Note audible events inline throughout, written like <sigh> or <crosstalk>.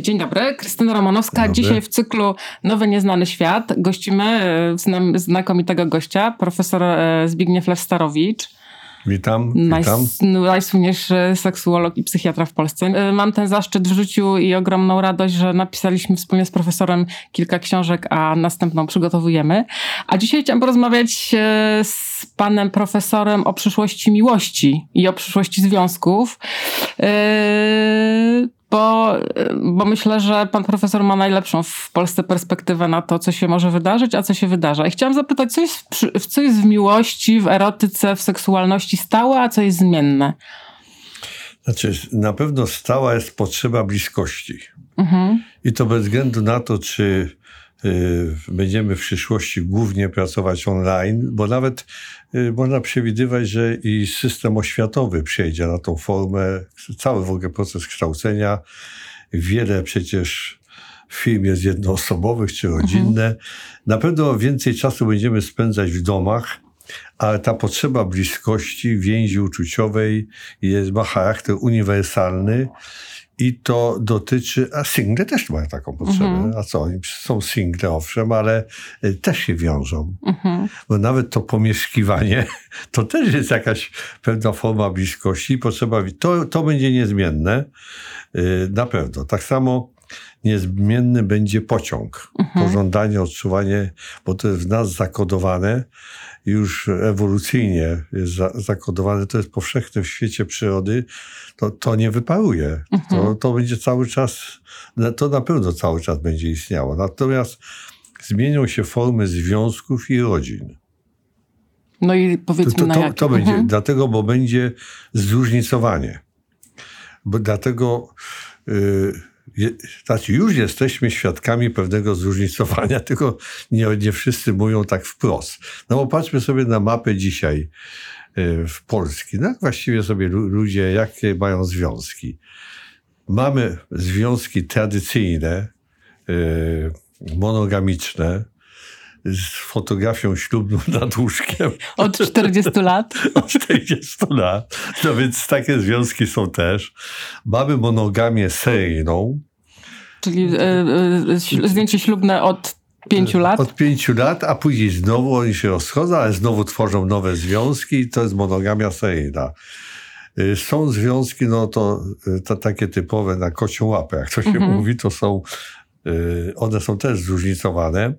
Dzień dobry, Krystyna Romanowska. Dobry. Dzisiaj w cyklu Nowy Nieznany Świat gościmy e, znam, znakomitego gościa, profesor e, Zbigniew Lewstarowicz. Witam, witam. najsłynniejszy seksuolog i psychiatra w Polsce. E, Mam ten zaszczyt w życiu i ogromną radość, że napisaliśmy wspólnie z profesorem kilka książek, a następną przygotowujemy. A dzisiaj chciałam porozmawiać e, z panem profesorem o przyszłości miłości i o przyszłości związków. Bo, bo myślę, że pan profesor ma najlepszą w Polsce perspektywę na to, co się może wydarzyć, a co się wydarza. I chciałam zapytać, co jest, co jest w miłości, w erotyce, w seksualności stałe, a co jest zmienne? Znaczy, na pewno stała jest potrzeba bliskości. Mhm. I to bez względu na to, czy y, będziemy w przyszłości głównie pracować online, bo nawet y, można przewidywać, że i system oświatowy przejdzie na tą formę, cały w ogóle proces kształcenia. Wiele przecież firm jest jednoosobowych czy rodzinne. Na pewno więcej czasu będziemy spędzać w domach, ale ta potrzeba bliskości, więzi uczuciowej jest, ma charakter uniwersalny i to dotyczy, a single też mają taką potrzebę. Mhm. A co, oni są single owszem, ale y, też się wiążą. Mhm. Bo nawet to pomieszkiwanie, <laughs> to też jest jakaś pewna forma bliskości i potrzeba, to, to będzie niezmienne, y, na pewno. Tak samo niezmienny będzie pociąg, Mhm. pożądanie, odczuwanie, bo to jest w nas zakodowane, już ewolucyjnie jest za, zakodowane, to jest powszechne w świecie przyrody, to, to nie wyparuje. To, Mhm. to będzie cały czas, to na pewno cały czas będzie istniało. Natomiast zmienią się formy związków i rodzin. No i To, powiedzmy to, na to, jakie. to będzie, Mhm. dlatego, bo będzie zróżnicowanie. Bo dlatego, yy, znaczy już jesteśmy świadkami pewnego zróżnicowania, <laughs> tylko nie, nie wszyscy mówią tak wprost. No bo patrzmy sobie na mapę dzisiaj yy, w Polski. No właściwie sobie lu- ludzie, jakie mają związki? Mamy związki tradycyjne, yy, monogamiczne, z fotografią ślubną <laughs> nad łóżkiem. Od 40 lat. <laughs> od 40 lat. No więc takie związki są też. Mamy monogamię seryjną. Czyli e, e, śl- zdjęcie ślubne od 5 lat. Od pięciu lat, a później znowu oni się rozchodzą, ale znowu tworzą nowe związki i to jest monogamia seryjna. Y, Są związki, no to, y, to takie typowe na kocią łapę, jak to się Mhm. mówi, to są, y, one są też zróżnicowane.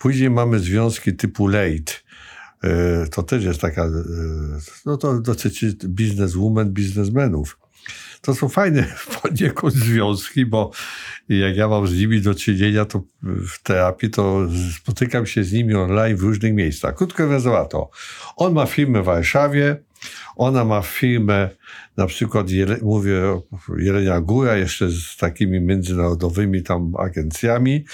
Później mamy związki typu late. Y, To też jest taka, y, no to dotyczy bizneswoman, biznesmenów. To są fajne <laughs> poniekąd związki, bo jak ja mam z nimi do czynienia to w terapii, to spotykam się z nimi online w różnych miejscach. Krótko mówiąc na to. On ma firmę w Warszawie, ona ma firmę, na przykład Jele, mówię o Jelenia Góra, jeszcze z takimi międzynarodowymi tam agencjami.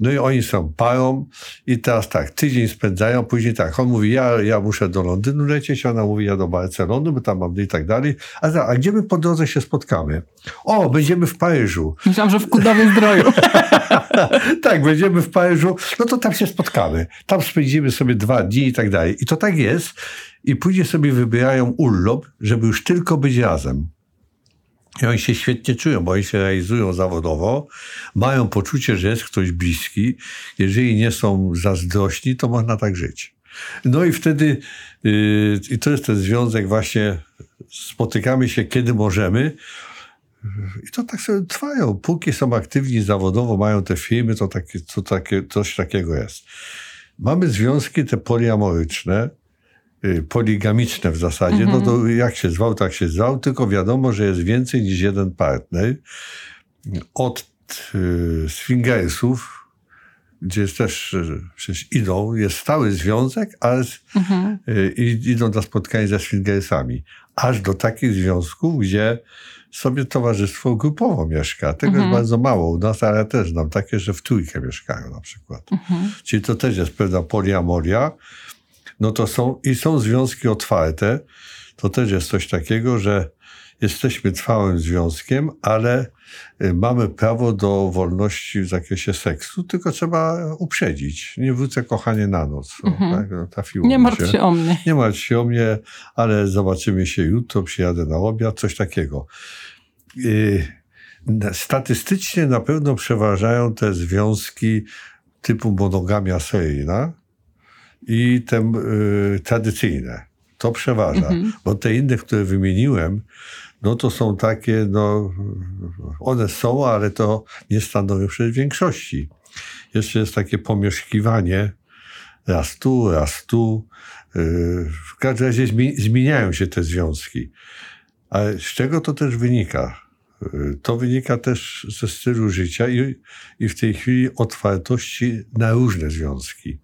No i oni są parą i teraz tak, tydzień spędzają, później tak, on mówi, ja, ja muszę do Londynu lecieć, ona mówi, ja do Barcelony, bo tam mam i tak dalej. A, za, a gdzie my po drodze się spotkamy? O, będziemy w Paryżu. Myślałam, że w Kudowie Zdroju. <laughs> tak, będziemy w Paryżu, no to tam się spotkamy. Tam spędzimy sobie dwa dni i tak dalej. I to tak jest. I później sobie wybierają urlop, żeby już tylko być razem. I oni się świetnie czują, bo oni się realizują zawodowo, mają poczucie, że jest ktoś bliski. Jeżeli nie są zazdrośni, to można tak żyć. No i wtedy, yy, i to jest ten związek właśnie, spotykamy się kiedy możemy, i to tak sobie trwają. Póki są aktywni zawodowo, mają te firmy, to, takie, to takie, coś takiego jest. Mamy związki te poliamoryczne, poligamiczne w zasadzie. No to jak się zwał, tak się zwał, tylko wiadomo, że jest więcej niż jeden partner. Od y, swingersów gdzie jest też, e, przecież idą, jest stały związek, ale z, e, i, idą na spotkanie ze swingersami. Aż do takich związków, gdzie sobie towarzystwo grupowo mieszka. Tego jest bardzo mało u nas, ale też znam takie, że w trójkę mieszkają na przykład. Czyli to też jest pewna poliamoria. No to są, i są związki otwarte. To też jest coś takiego, że jesteśmy trwałym związkiem, ale y, mamy prawo do wolności w zakresie seksu, tylko trzeba uprzedzić. Nie wrócę kochanie na noc. No, tak? no, trafiło Nie martw się o mnie. nie martw się o mnie, ale zobaczymy się jutro, przyjadę na obiad, coś takiego. Na- Statystycznie na pewno przeważają te związki typu monogamia seryjna i te yy, tradycyjne. To przeważa, bo te inne, które wymieniłem, no to są takie, no one są, ale to nie stanowią przecież większości. Jeszcze jest takie pomieszkiwanie, raz tu, raz tu. Yy, W każdym razie zmi- zmieniają się te związki. Ale z czego to też wynika? Yy, To wynika też ze stylu życia i, i w tej chwili otwartości na różne związki.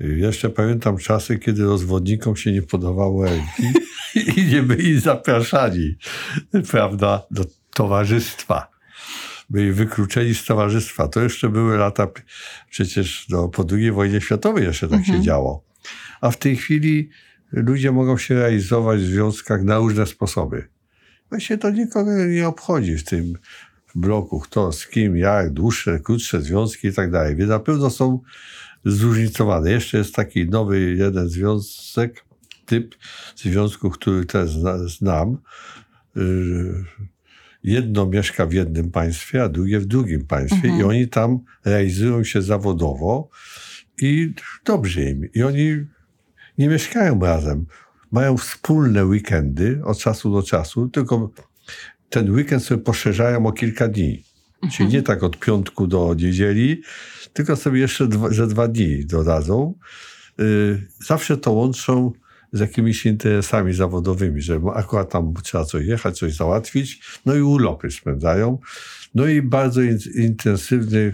Jeszcze pamiętam czasy, kiedy rozwodnikom się nie podobało ręki <laughs> i nie byli zapraszani, prawda, do towarzystwa byli wykluczeni z towarzystwa. To jeszcze były lata, przecież no, po II wojnie światowej jeszcze tak się działo. A w tej chwili ludzie mogą się realizować w związkach na różne sposoby. Właśnie to nikogo nie obchodzi w tym bloku, kto z kim, jak, dłuższe, krótsze związki i tak dalej. Więc na pewno są zróżnicowane. Jeszcze jest taki nowy jeden związek, typ związku, który też zna, znam. Yy, jedno mieszka w jednym państwie, a drugie w drugim państwie i oni tam realizują się zawodowo i dobrze im. I oni nie mieszkają razem. Mają wspólne weekendy od czasu do czasu, tylko ten weekend sobie poszerzają o kilka dni. Czyli nie tak od piątku do niedzieli, tylko sobie jeszcze dwa, ze dwa dni dodadzą. Yy, zawsze to łączą z jakimiś interesami zawodowymi, że akurat tam trzeba coś jechać, coś załatwić, no i urlopy spędzają. No i bardzo in, intensywny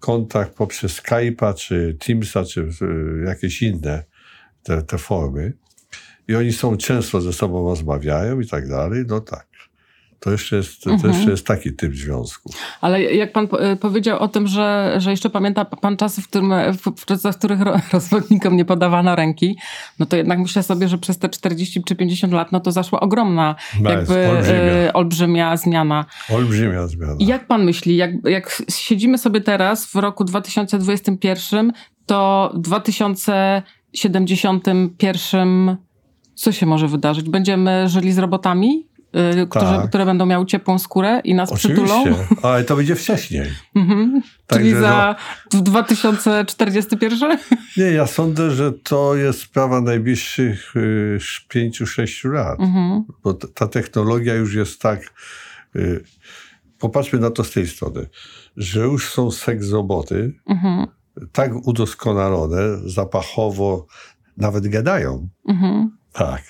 kontakt poprzez Skype'a, czy Teamsa, czy y, jakieś inne te, te formy. I oni są często ze sobą rozmawiają i tak dalej, no tak. To jeszcze jest, to jeszcze jest taki typ związku. Ale jak pan e, powiedział o tym, że, że jeszcze pamięta pan czasy, w, którym, w, w czasach, w których ro- <laughs> rozwodnikom nie podawano ręki, no to jednak myślę sobie, że przez te 40 czy 50 lat, no to zaszła ogromna, No, jakby olbrzymia. e, olbrzymia zmiana. Olbrzymia zmiana. I jak pan myśli, jak, jak siedzimy sobie teraz w roku 2021, to w 2071 co się może wydarzyć? Będziemy żyli z robotami, y, Tak. które będą miały ciepłą skórę i nas przytulą? Oczywiście, ale to będzie wcześniej. Mhm. Czyli za 2041? Nie, ja sądzę, że to jest sprawa najbliższych y, 5-6 lat. Mhm. Bo ta technologia już jest tak. Y, popatrzmy na to z tej strony, że już są seks roboty Mhm. tak udoskonalone, zapachowo, nawet gadają. Mhm. Tak.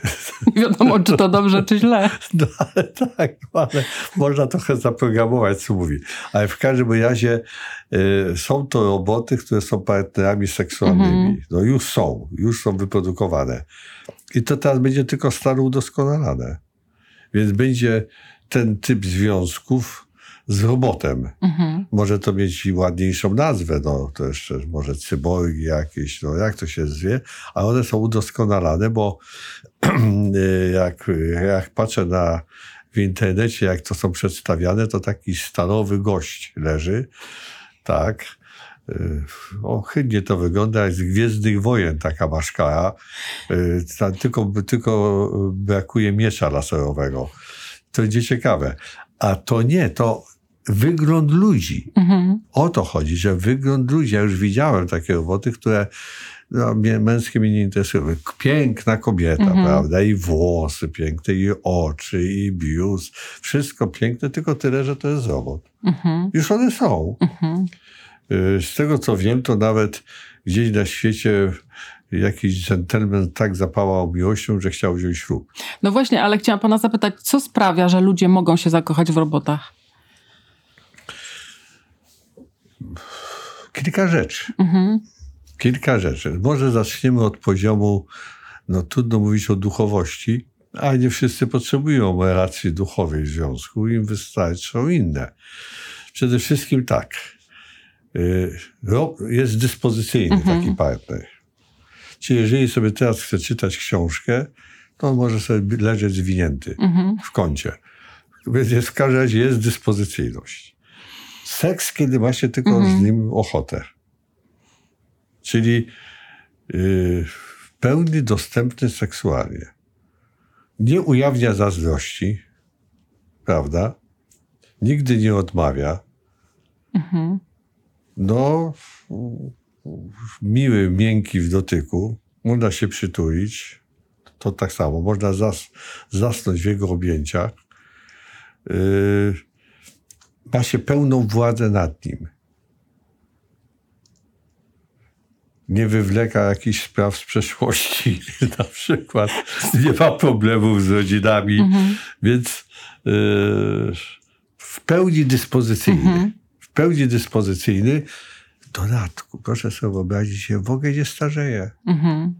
Nie wiadomo, czy to dobrze, czy źle. <laughs> No ale tak, ale można trochę zaprogramować, co mówi. Ale w każdym razie y, są to roboty, które są partnerami seksualnymi. Mhm. No już są, już są wyprodukowane. I to teraz będzie tylko stale udoskonalane. Więc będzie ten typ związków z robotem. Mhm. Może to mieć ładniejszą nazwę, no to jeszcze może cyborgi jakieś, no jak to się zwie, a one są udoskonalane, bo <clears throat> jak, jak patrzę na w internecie, jak to są przedstawiane, to taki stalowy gość leży, tak, y, Ohydnie to wygląda, jak z Gwiezdnych Wojen taka maszkara. Y, Tylko, tylko brakuje miecza laserowego. To będzie ciekawe. A to nie, to wygląd ludzi. Mhm. O to chodzi, że wygląd ludzi. Ja już widziałem takie roboty, które no, mnie, męskie mnie nie interesują. Piękna kobieta, Mhm. prawda? I włosy piękne, i oczy, i biust. Wszystko piękne, tylko tyle, że to jest robot. Mhm. Już one są. Mhm. Y, Z tego co wiem, to nawet gdzieś na świecie jakiś dżentelmen tak zapałał miłością, że chciał wziąć ślub. No właśnie, ale chciałam pana zapytać, co sprawia, że ludzie mogą się zakochać w robotach? Kilka rzeczy. Mhm. Kilka rzeczy. Może zaczniemy od poziomu, no trudno mówić o duchowości, a nie wszyscy potrzebują relacji duchowej w związku, im wystarczą inne. Przede wszystkim tak, y, jest dyspozycyjny Mhm. taki partner. Czyli jeżeli sobie teraz chce czytać książkę, to on może sobie leżeć zwinięty Mhm. w kącie. Więc jest, w każdym razie jest dyspozycyjność. Seks, kiedy ma się tylko Mhm. z nim ochotę. Czyli yy, w pełni dostępny seksualnie. Nie ujawnia zazdrości, prawda? Nigdy nie odmawia. Mhm. No, miły, miękki w dotyku. Można się przytulić. To tak samo. Można zas, zasnąć w jego objęciach. Yy, ma się pełną władzę nad nim. Nie wywleka jakichś spraw z przeszłości, <laughs> na przykład. Nie ma problemów z rodzinami, Mhm. więc yy, w pełni dyspozycyjny. Mhm. W pełni dyspozycyjny. W dodatku, proszę sobie wyobrazić, się w ogóle nie starzeje. Mhm.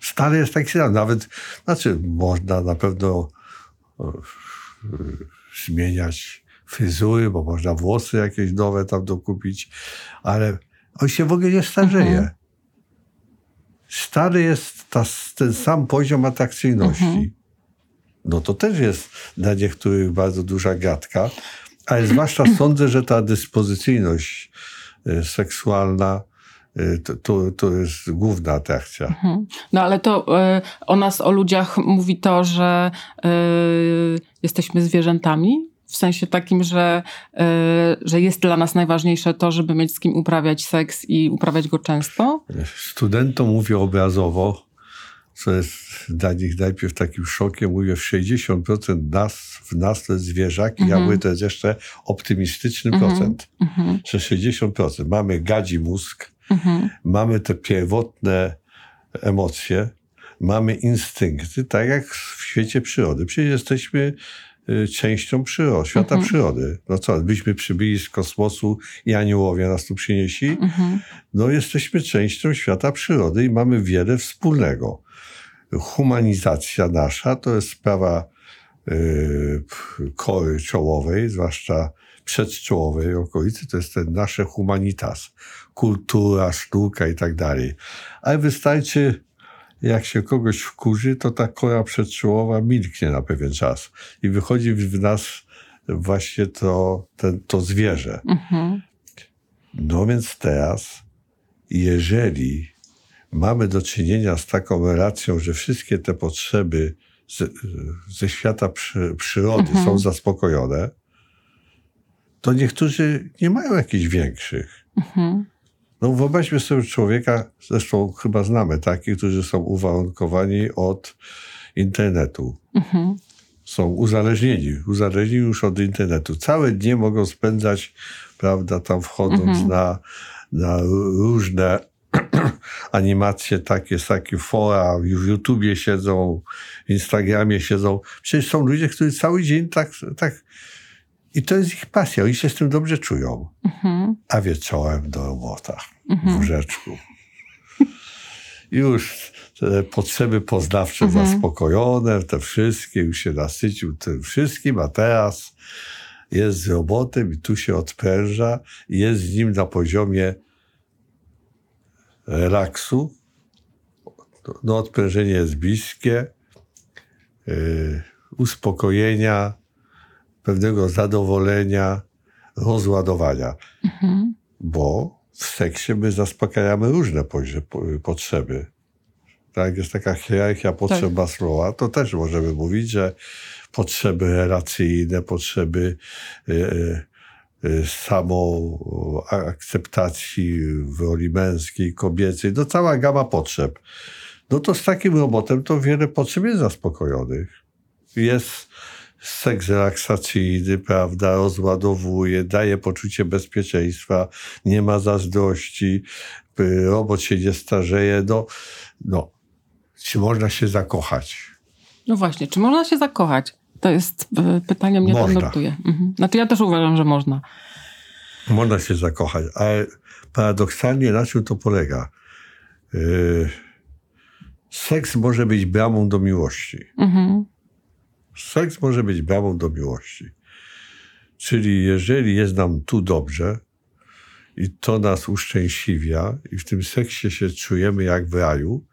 Stary jest taki sam. Nawet, znaczy, można na pewno e, zmieniać fryzury, bo można włosy jakieś nowe tam dokupić, ale on się w ogóle nie starzeje. Mhm. Stary jest ta, ten sam poziom atrakcyjności. Mhm. No to też jest dla niektórych bardzo duża gadka, ale zwłaszcza <clears throat> sądzę, że ta dyspozycyjność e, seksualna e, to, to, to jest główna atrakcja. Mhm. No ale to y, o nas, o ludziach mówi to, że y, jesteśmy zwierzętami. W sensie takim, że, y, że jest dla nas najważniejsze to, żeby mieć z kim uprawiać seks i uprawiać go często. Studentom mówię obrazowo, co jest dla nich najpierw takim szokiem. Mówię, w 60% nas, w nas to jest zwierzak i ja Mhm. mówię, to jest jeszcze optymistyczny Mhm. procent, Mhm. że 60%. Mamy gadzi mózg, Mhm. mamy te pierwotne emocje, mamy instynkty, tak jak w świecie przyrody. Przecież jesteśmy częścią przyrody, świata Mhm. przyrody. No co, byśmy przybyli z kosmosu i aniołowie nas tu przynieśli? Mhm. no jesteśmy częścią świata przyrody i mamy wiele wspólnego. Humanizacja nasza to jest sprawa yy, kory czołowej, zwłaszcza przedczołowej okolicy, to jest ten nasze humanitas, kultura, sztuka i tak dalej. Ale wystarczy, jak się kogoś wkurzy, to ta kora przedczołowa milknie na pewien czas i wychodzi w nas właśnie to, ten, to zwierzę. Mhm. No więc teraz, jeżeli mamy do czynienia z taką relacją, że wszystkie te potrzeby ze, ze świata przy, przyrody Mhm. są zaspokojone, to niektórzy nie mają jakichś większych. Mhm. No wyobraźmy sobie człowieka, zresztą chyba znamy takich, którzy są uwarunkowani od internetu. Mhm. Są uzależnieni, uzależnieni już od internetu. Całe dnie mogą spędzać, prawda, tam wchodząc Mhm. na, na różne <clears throat> animacje takie, takie fora, w YouTubie siedzą, w Instagramie siedzą. Przecież są ludzie, którzy cały dzień tak, tak i to jest ich pasja, oni się z tym dobrze czują. Mhm. A wieczorem do robota w Mhm. łóżeczku. Już te potrzeby poznawcze Mhm. zaspokojone, te wszystkie, już się nasycił tym wszystkim, a teraz jest z robotem i tu się odpręża i jest z nim na poziomie relaksu. No, odprężenie jest bliskie, yy, uspokojenia, pewnego zadowolenia, rozładowania Mhm. bo w seksie my zaspokajamy różne potrzeby. Tak, jest taka hierarchia potrzeb Tak. Maslowa, to też możemy mówić, że potrzeby relacyjne, potrzeby y, y, y, samoakceptacji w roli męskiej, kobiecej, no cała gama potrzeb. No to z takim robotem to wiele potrzeb jest zaspokojonych. Jest seks relaksacyjny, prawda, rozładowuje, daje poczucie bezpieczeństwa, nie ma zazdrości, y, robot się nie starzeje, no, no. Czy można się zakochać? No właśnie, czy można się zakochać? To jest y, pytanie mnie Można. nurtuje. Mhm. Znaczy ja też uważam, że można. Można się zakochać, ale paradoksalnie na czym to polega? Yy, seks może być bramą do miłości. Mhm. Seks może być bramą do miłości. Czyli jeżeli jest nam tu dobrze i to nas uszczęśliwia i w tym seksie się czujemy jak w raju,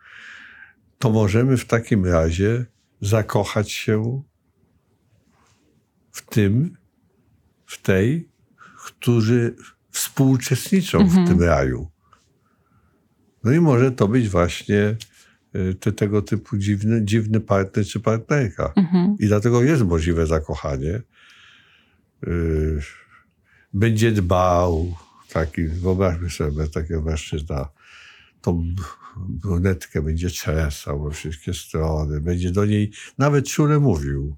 to możemy w takim razie zakochać się w tym, w tej, którzy współuczestniczą w tym raju. No i może to być właśnie y, te, tego typu dziwny, dziwny partner czy partnerka. Mhm. I dlatego jest możliwe zakochanie. Yy, będzie dbał, taki, wyobraźmy sobie takiego mężczyzna, tą brunetkę będzie czesał we wszystkie strony, będzie do niej nawet czule mówił.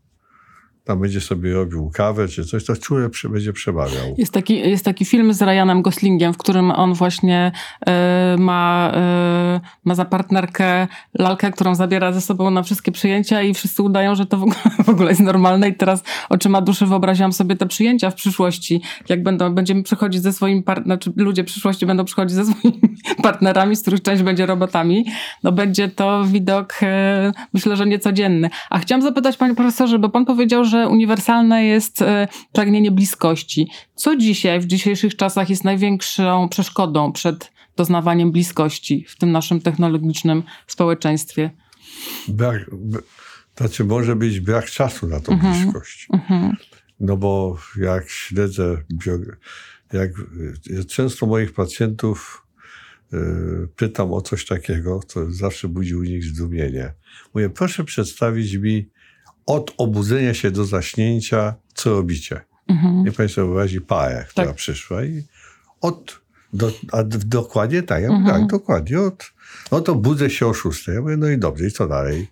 Tam będzie sobie robił kawę czy coś, to przy- będzie przemawiał. Jest taki, jest taki film z Ryanem Goslingiem, w którym on właśnie e, ma, e, ma za partnerkę lalkę, którą zabiera ze sobą na wszystkie przyjęcia i wszyscy udają, że to w ogóle, <laughs> w ogóle jest normalne i teraz oczyma duszy wyobraziłam sobie te przyjęcia w przyszłości, jak będą, będziemy przychodzić ze swoimi partnerami, czy ludzie w przyszłości będą przychodzić ze swoimi <laughs> partnerami, z których część będzie robotami, no będzie to widok, e, myślę, że niecodzienny. A chciałam zapytać panie profesorze, bo pan powiedział, że uniwersalne jest e, pragnienie bliskości. Co dzisiaj, w dzisiejszych czasach jest największą przeszkodą przed doznawaniem bliskości w tym naszym technologicznym społeczeństwie? Brak, znaczy może być brak czasu na tą bliskość. Mhm. No bo jak śledzę, jak y, często moich pacjentów y, pytam o coś takiego, to zawsze budzi u nich zdumienie. Mówię, proszę przedstawić mi od obudzenia się do zaśnięcia, co robicie. Mhm. Nie Państwo wyobrazi parę, która Tak. przyszła i od, do, a dokładnie tak, ja Mhm. tak, dokładnie, od, no to budzę się o 6. Ja mówię, no i dobrze, i co dalej?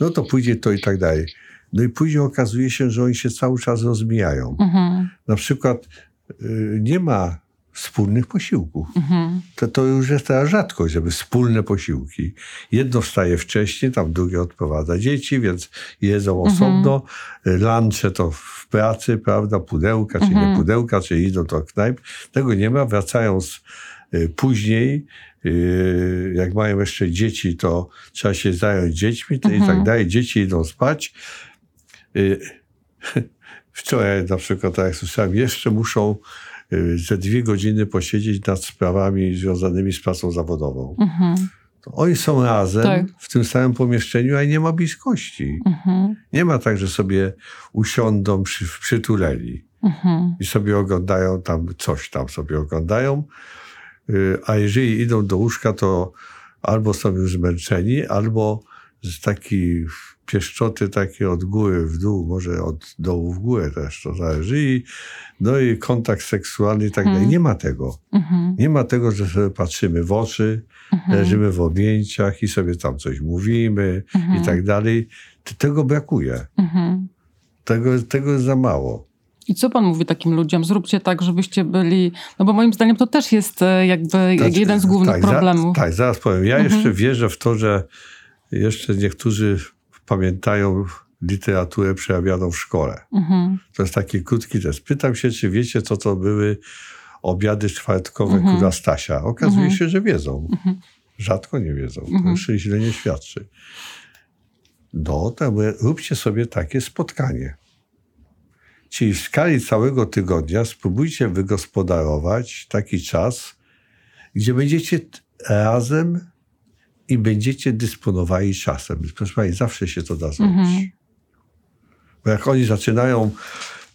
No to pójdzie to i tak dalej. No i później okazuje się, że oni się cały czas rozmijają. Mhm. Na przykład y, nie ma wspólnych posiłków. Mhm. To, to już jest teraz rzadkość, żeby wspólne posiłki. Jedno wstaje wcześniej, tam drugie odprowadza dzieci, więc jedzą osobno. Lunche to w pracy, prawda, pudełka, czy nie Mhm. pudełka, czy idą do knajp. Tego nie ma. Wracają z, y, później, y, jak mają jeszcze dzieci, to trzeba się zająć dziećmi to i Mhm. tak dalej. Dzieci idą spać. Y, <laughs> Wczoraj na przykład, tak jak słyszałem, jeszcze muszą ze dwie godziny posiedzieć nad sprawami związanymi z pracą zawodową. Mhm. Oni są razem Tak. w tym samym pomieszczeniu, a nie ma bliskości. Mhm. Nie ma tak, że sobie usiądą przy, przytuleni Mhm. i sobie oglądają tam coś tam sobie oglądają. Y, A jeżeli idą do łóżka, to albo są już zmęczeni, albo z takiej pieszczoty takie od góry w dół, może od dołu w górę też, to zależy. I, no i kontakt seksualny i tak dalej. Mhm. Nie ma tego. Mhm. Nie ma tego, że sobie patrzymy w oczy, Mhm. leżymy w objęciach i sobie tam coś mówimy Mhm. i tak dalej. Tego brakuje. Tego, tego jest za mało. I co pan mówi takim ludziom? Zróbcie tak, żebyście byli. No bo moim zdaniem to też jest e, jakby Znaczy, jeden z głównych tak, za- problemów. tak, zaraz powiem. Ja jeszcze wierzę w to, że jeszcze niektórzy pamiętają literaturę przerabianą w szkole. Mhm. To jest taki krótki test. Pytam się, czy wiecie, co to były obiady czwartkowe Mhm. króla Stasia. Okazuje Mhm. się, że wiedzą. Mhm. Rzadko nie wiedzą. To Mhm. jeszcze źle nie świadczy. No, to róbcie sobie takie spotkanie. Czyli w skali całego tygodnia spróbujcie wygospodarować taki czas, gdzie będziecie razem i będziecie dysponowali czasem. Proszę Pani, zawsze się to da zrobić. Mhm. Bo jak oni zaczynają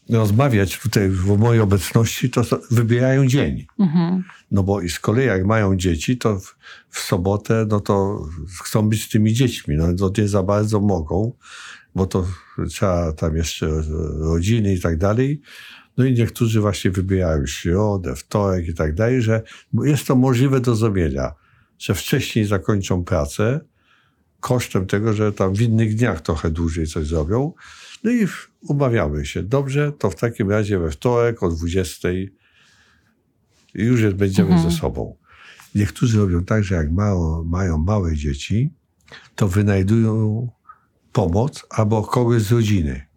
rozmawiać tutaj w mojej obecności, to wybierają dzień. Mhm. No bo i z kolei jak mają dzieci, to w, w sobotę, no to chcą być z tymi dziećmi. No to nie za bardzo mogą, bo to trzeba tam jeszcze rodziny i tak dalej. No i niektórzy właśnie wybierają środę, wtorek i tak dalej, że jest to możliwe do zrobienia, że wcześniej zakończą pracę kosztem tego, że tam w innych dniach trochę dłużej coś zrobią. No i umawiamy się. Dobrze, to w takim razie we wtorek o 20 i już będziemy Mhm. ze sobą. Niektórzy robią tak, że jak mało, mają małe dzieci, to wynajdują pomoc albo kogoś z rodziny.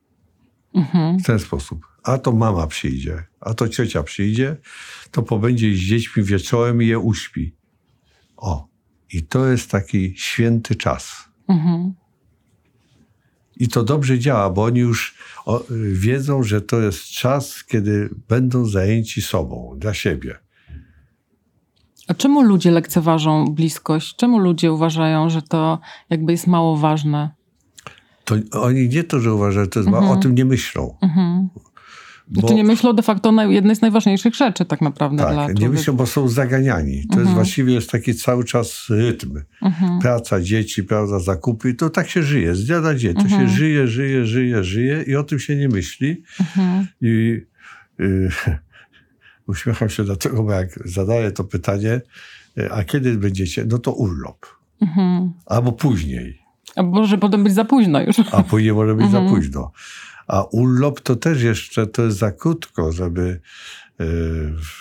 Mhm. W ten sposób. A to mama przyjdzie, a to ciocia przyjdzie, to pobędzie z dziećmi wieczorem i je uśpi. O, i to jest taki święty czas. Mhm. I to dobrze działa, bo oni już o, wiedzą, że to jest czas, kiedy będą zajęci sobą, dla siebie. A czemu ludzie lekceważą bliskość? Czemu ludzie uważają, że to jakby jest mało ważne? To oni nie to, że uważają, że to jest Mhm. mało, o tym nie myślą. Mhm. Bo, Znaczy nie myślą de facto o jednej z najważniejszych rzeczy tak naprawdę dla tak, nie człowieka. myślą, bo są zaganiani. To jest Mhm. właściwie jest taki cały czas rytm. Mhm. Praca, dzieci, prawda, zakupy. I to tak się żyje, z dnia na dzień. To Mhm. się żyje, żyje, żyje, żyje i o tym się nie myśli. Mhm. I y, <laughs> uśmiecham się dlatego, bo jak zadaję to pytanie, y, a kiedy będziecie? No to urlop. Mhm. Albo później. A może potem być za późno już. A później może być Mhm. za późno. A urlop to też jeszcze, to jest za krótko, żeby,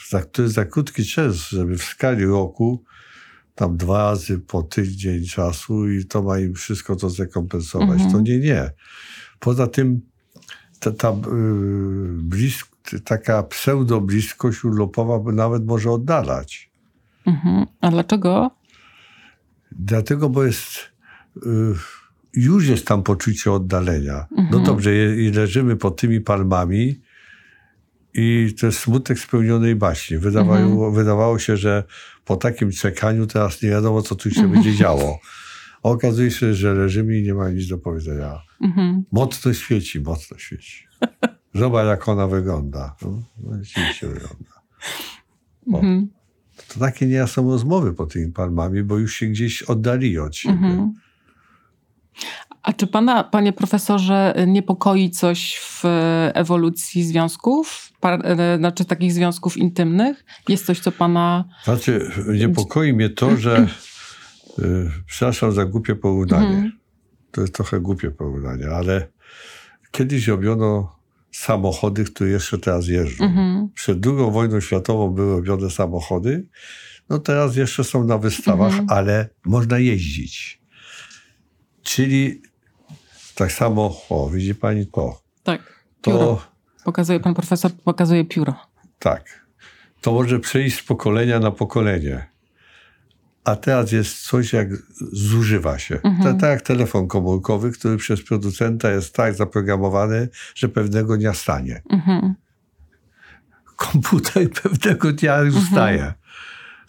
za, to jest za krótki czas, żeby w skali roku tam dwa razy po tydzień czasu i to ma im wszystko to zrekompensować. Mhm. To nie, nie. Poza tym ta, ta, blisk, taka pseudo-bliskość urlopowa nawet może oddalać. Mhm. A dlaczego? Dlatego, bo jest. y, już jest tam poczucie oddalenia. No Mhm. dobrze, je- i leżymy pod tymi palmami i to jest smutek spełnionej baśni. Wydawało, Mhm. wydawało się, że po takim czekaniu teraz nie wiadomo, co tu się będzie działo. Okazuje się, że leżymy i nie ma nic do powiedzenia. Mhm. Mocno świeci, mocno świeci. Zobacz, jak ona wygląda. No, no, rzeczywiście wygląda. Mhm. To takie nie są rozmowy pod tymi palmami, bo już się gdzieś oddali od siebie. A czy pana, panie profesorze, niepokoi coś w e, ewolucji związków? Par, e, znaczy takich związków intymnych? Jest coś, co pana... Znaczy, niepokoi mnie to, że y, przepraszam za głupie porównanie. Mhm. To jest trochę głupie porównanie, ale kiedyś robiono samochody, które jeszcze teraz jeżdżą. Mhm. Przed II wojną światową były robione samochody, no teraz jeszcze są na wystawach, Mhm. ale można jeździć. Czyli tak samo, o, widzi pani to, Tak. Pióro. to Pokazuje pan profesor, pokazuje pióro. Tak. To może przejść z pokolenia na pokolenie. A teraz jest coś, jak zużywa się. Mhm. Tak, tak jak telefon komórkowy, który przez producenta jest tak zaprogramowany, że pewnego dnia stanie. Mhm. Komputer <laughs> pewnego dnia już Mhm. staje.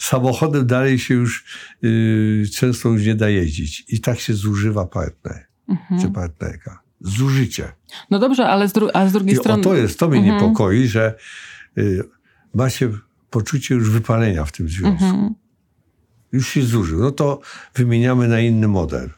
Samochodem dalej się już yy, często już nie da jeździć. I tak się zużywa partner czy Mhm. partnerka. Zużycie. No dobrze, ale z, dru- a z drugiej I o strony... to jest, to mnie Mhm. niepokoi, że y, ma się poczucie już wypalenia w tym związku. Mhm. Już się zużył. No to wymieniamy na inny model.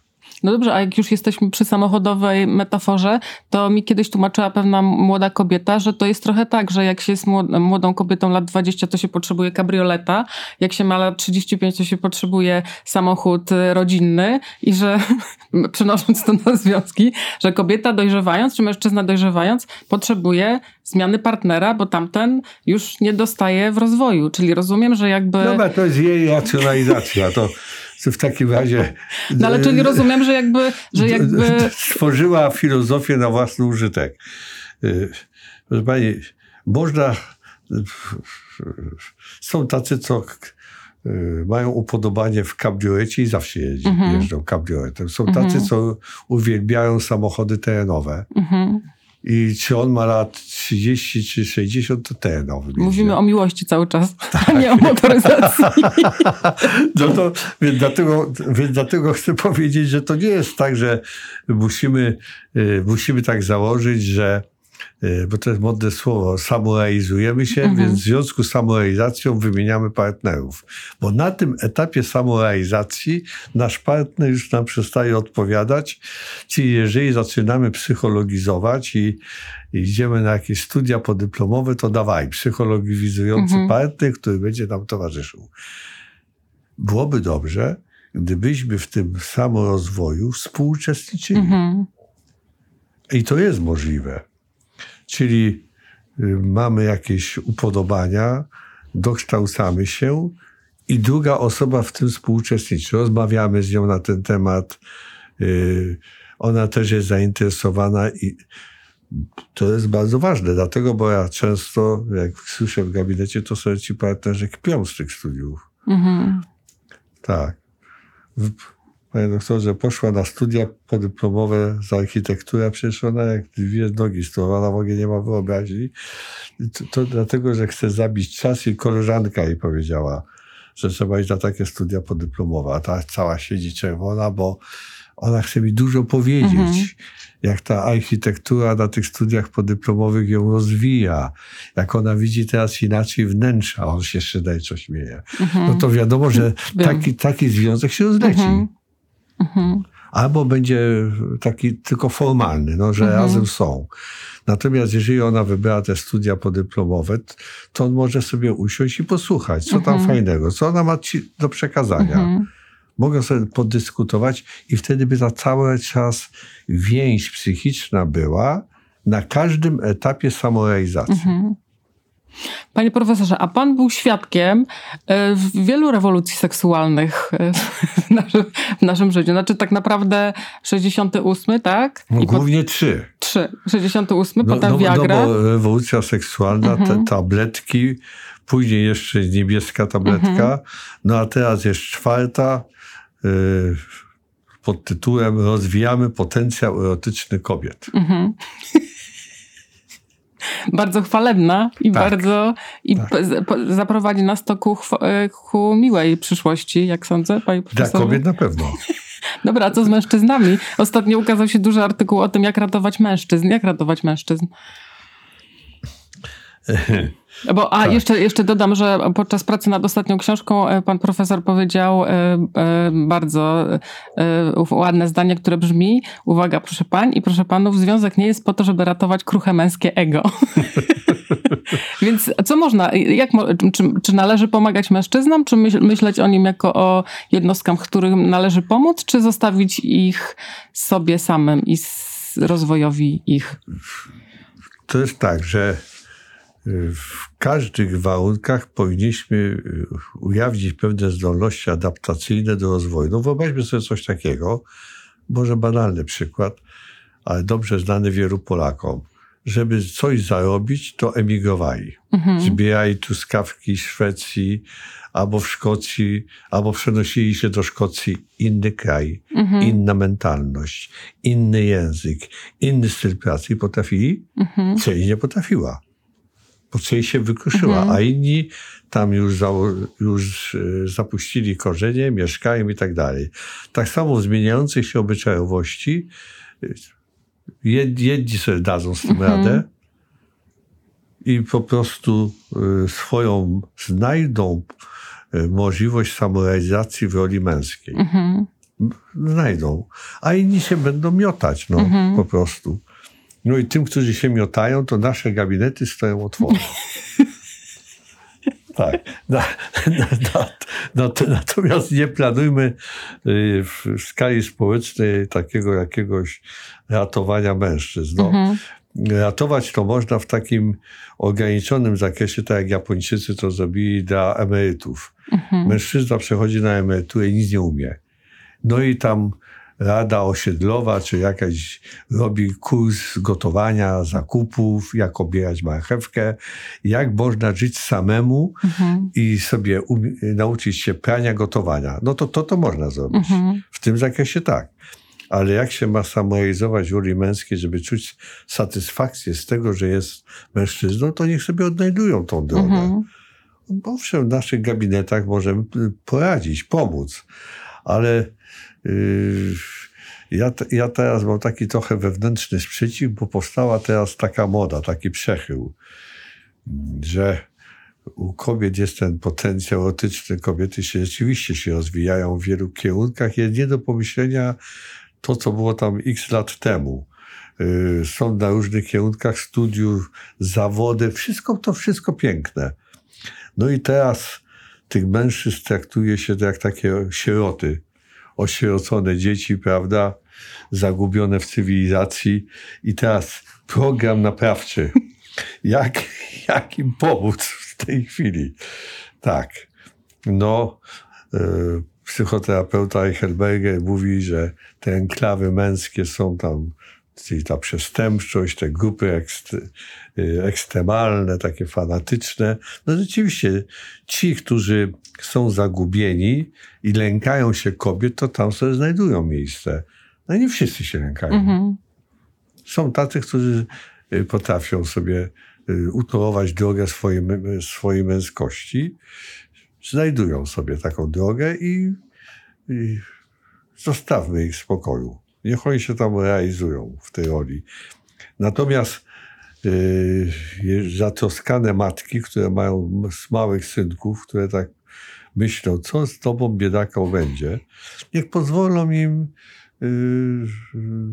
No dobrze, a jak już jesteśmy przy samochodowej metaforze, to mi kiedyś tłumaczyła pewna młoda kobieta, że to jest trochę tak, że jak się jest młod- młodą kobietą lat 20, to się potrzebuje kabrioleta, jak się ma lat 35, to się potrzebuje samochód y, rodzinny i że <laughs> przenosząc to na związki, że kobieta dojrzewając, czy mężczyzna dojrzewając, potrzebuje zmiany partnera, bo tamten już nie dostaje w rozwoju. Czyli rozumiem, że jakby... Dobra, to jest jej racjonalizacja. To, to w takim razie... No ale czyli rozumiem, że jakby, że <laughs> jakby Stworzyła filozofię na własny użytek. Y, Proszę pani, można... Są tacy, co y, mają upodobanie w kabriolecie i zawsze Mhm. jeżdżą kabrioletem. Są tacy, Mhm. co uwielbiają samochody terenowe. Mhm. I czy on ma lat 30 czy 60, to będzie. Mówimy o miłości cały czas, Tak. <laughs> a nie o motoryzacji. <laughs> No to, więc dlatego, więc dlatego chcę powiedzieć, że to nie jest tak, że musimy, y, musimy tak założyć, że bo to jest modne słowo, samorealizujemy się, Mhm. więc w związku z samorealizacją wymieniamy partnerów. Bo na tym etapie samorealizacji nasz partner już nam przestaje odpowiadać. Czyli jeżeli zaczynamy psychologizować i i idziemy na jakieś studia podyplomowe, to dawaj, psychologizujący Mhm. partner, który będzie nam towarzyszył. Byłoby dobrze, gdybyśmy w tym samorozwoju współuczestniczyli. Mhm. I to jest możliwe. Czyli y, mamy jakieś upodobania, dokształcamy się i druga osoba w tym współuczestniczy. Rozmawiamy z nią na ten temat. y, Ona też jest zainteresowana i to jest bardzo ważne, dlatego, bo ja często, jak słyszę w gabinecie, to sobie ci partnerzy kpią z tych studiów. Mhm. Tak. Panie doktorze, poszła na studia podyplomowe z architektury, a przecież ona jak dwie nogi stoła, w ogóle nie ma wyobraźni. To, to dlatego, że chce zabić czas i koleżanka jej powiedziała, że trzeba iść na takie studia podyplomowe, a ta cała siedzi czerwona, bo ona chce mi dużo powiedzieć. Mhm. Jak ta architektura na tych studiach podyplomowych ją rozwija, jak ona widzi teraz inaczej wnętrza, on się szyderczo śmieje. Mhm. No to wiadomo, że taki, taki związek się rozleci. Mhm. Mhm. Albo będzie taki tylko formalny, no, że Mhm. razem są. Natomiast jeżeli ona wybrała te studia podyplomowe, to on może sobie usiąść i posłuchać, co tam Mhm. fajnego, co ona ma ci do przekazania. Mhm. Mogą sobie podyskutować i wtedy by ta cały czas więź psychiczna była na każdym etapie samorealizacji. Mhm. Panie profesorze, a pan był świadkiem e, w wielu rewolucji seksualnych e, w naszym, w naszym życiu. Znaczy tak naprawdę 68, tak? No, po, głównie trzy. 3. 68, No, potem no, no Viagra. bo rewolucja seksualna, Mhm. te tabletki, później jeszcze niebieska tabletka, Mhm. no a teraz jest czwarta y, pod tytułem Rozwijamy potencjał erotyczny kobiet. Mhm. <laughs> bardzo chwalebna i Tak. bardzo i Tak. zaprowadzi nas to ku, e, ku miłej przyszłości, jak sądzę, panie Dla profesorze. kobiet na pewno. <laughs> Dobra, a co z mężczyznami? Ostatnio ukazał się duży artykuł o tym, jak ratować mężczyzn. Jak ratować mężczyzn? <laughs> Bo, a Tak. jeszcze, jeszcze dodam, że podczas pracy nad ostatnią książką e, pan profesor powiedział e, e, bardzo ładne zdanie, które brzmi uwaga, proszę pań i proszę panów, związek nie jest po to, żeby ratować kruche męskie ego. <laughs> Więc co można, jak, czy, czy należy pomagać mężczyznom, czy myśl, myśleć o nim jako o jednostkach, którym należy pomóc, czy zostawić ich sobie samym i rozwojowi ich? To jest tak, że w każdych warunkach powinniśmy y, ujawnić pewne zdolności adaptacyjne do rozwoju. No wyobraźmy sobie coś takiego, może banalny przykład, ale dobrze znany wielu Polakom. Żeby coś zarobić, to emigrowali. Mhm. Zbierali truskawki z Szwecji, albo w Szkocji, albo przenosili się do Szkocji. Inny kraj, Mhm. inna mentalność, inny język, inny styl pracy i potrafili Mhm. Część nie potrafiła. Bo część się wykruszyła, Mhm. a inni tam już, zało- już e, zapuścili korzenie, mieszkają i tak dalej. Tak samo w zmieniających się obyczajowości e, jed- jedni sobie dadzą z tym Mhm. radę i po prostu e, swoją znajdą możliwość samorealizacji w roli męskiej Mhm. znajdą, a inni się będą miotać, no Mhm. po prostu. No i tym, którzy się miotają, to nasze gabinety stoją otworem. <laughs> tak. Na, na, na, na, natomiast nie planujmy y, w, w skali społecznej takiego jakiegoś ratowania mężczyzn. No, Mhm. Ratować to można w takim ograniczonym zakresie, tak jak Japończycy to zrobili dla emerytów. Mhm. Mężczyzna przechodzi na emeryturę i nic nie umie. No i tam rada osiedlowa, czy jakaś robi kurs gotowania, zakupów, jak obierać marchewkę, jak można żyć samemu Mhm. i sobie nauczyć się prania, gotowania. No to to, to można zrobić. Mhm. W tym zakresie tak. Ale jak się ma samorealizować roli męskiej, żeby czuć satysfakcję z tego, że jest mężczyzną, to niech sobie odnajdują tą drogę. Mhm. Owszem, w naszych gabinetach możemy poradzić, pomóc, ale yy, ja, ja teraz mam taki trochę wewnętrzny sprzeciw, bo powstała teraz taka moda, taki przechył, że u kobiet jest ten potencjał erotyczny, kobiety się rzeczywiście się rozwijają w wielu kierunkach. Jest nie do pomyślenia to, co było tam x lat temu. Yy, Są na różnych kierunkach studiów, zawody, wszystko to wszystko piękne. No i teraz tych mężczyzn traktuje się jak takie sieroty, osierocone dzieci, prawda, zagubione w cywilizacji. I teraz program naprawczy. <laughs> Jak, jak im pomóc w tej chwili? Tak. No, y, psychoterapeuta Eichelberger mówi, że te enklawy męskie są tam czyli ta przestępczość, te grupy ekst, y, ekstremalne, takie fanatyczne. No rzeczywiście, ci, którzy są zagubieni i lękają się kobiet, to tam sobie znajdują miejsce. No nie wszyscy się lękają. Mhm. Są tacy, którzy y, potrafią sobie y, utorować drogę swojej, swojej męskości, znajdują sobie taką drogę i, i zostawmy ich w spokoju. Niech oni się tam realizują w tej roli. Natomiast y, je- zatroskane matki, które mają małych synków, które tak myślą, co z tobą biedaką będzie, niech pozwolą im, y,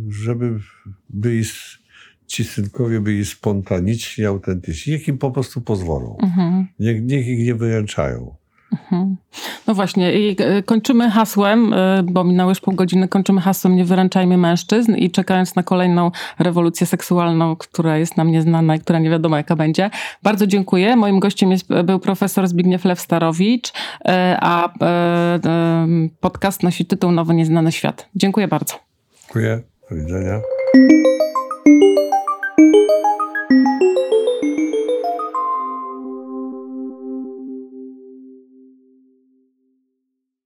żeby byli, ci synkowie byli spontaniczni, autentyczni. Niech im po prostu pozwolą. Mhm. Niech, niech ich nie wyręczają. Mhm. No właśnie, i e, kończymy hasłem, e, bo minęło już pół godziny, kończymy hasłem Nie wyręczajmy mężczyzn i czekając na kolejną rewolucję seksualną, która jest nam nieznana i która nie wiadomo jaka będzie. Bardzo dziękuję. Moim gościem jest, był profesor Zbigniew Lew-Starowicz, e, a e, e, podcast nosi tytuł Nowy Nieznany Świat. Dziękuję bardzo. Dziękuję. Do widzenia.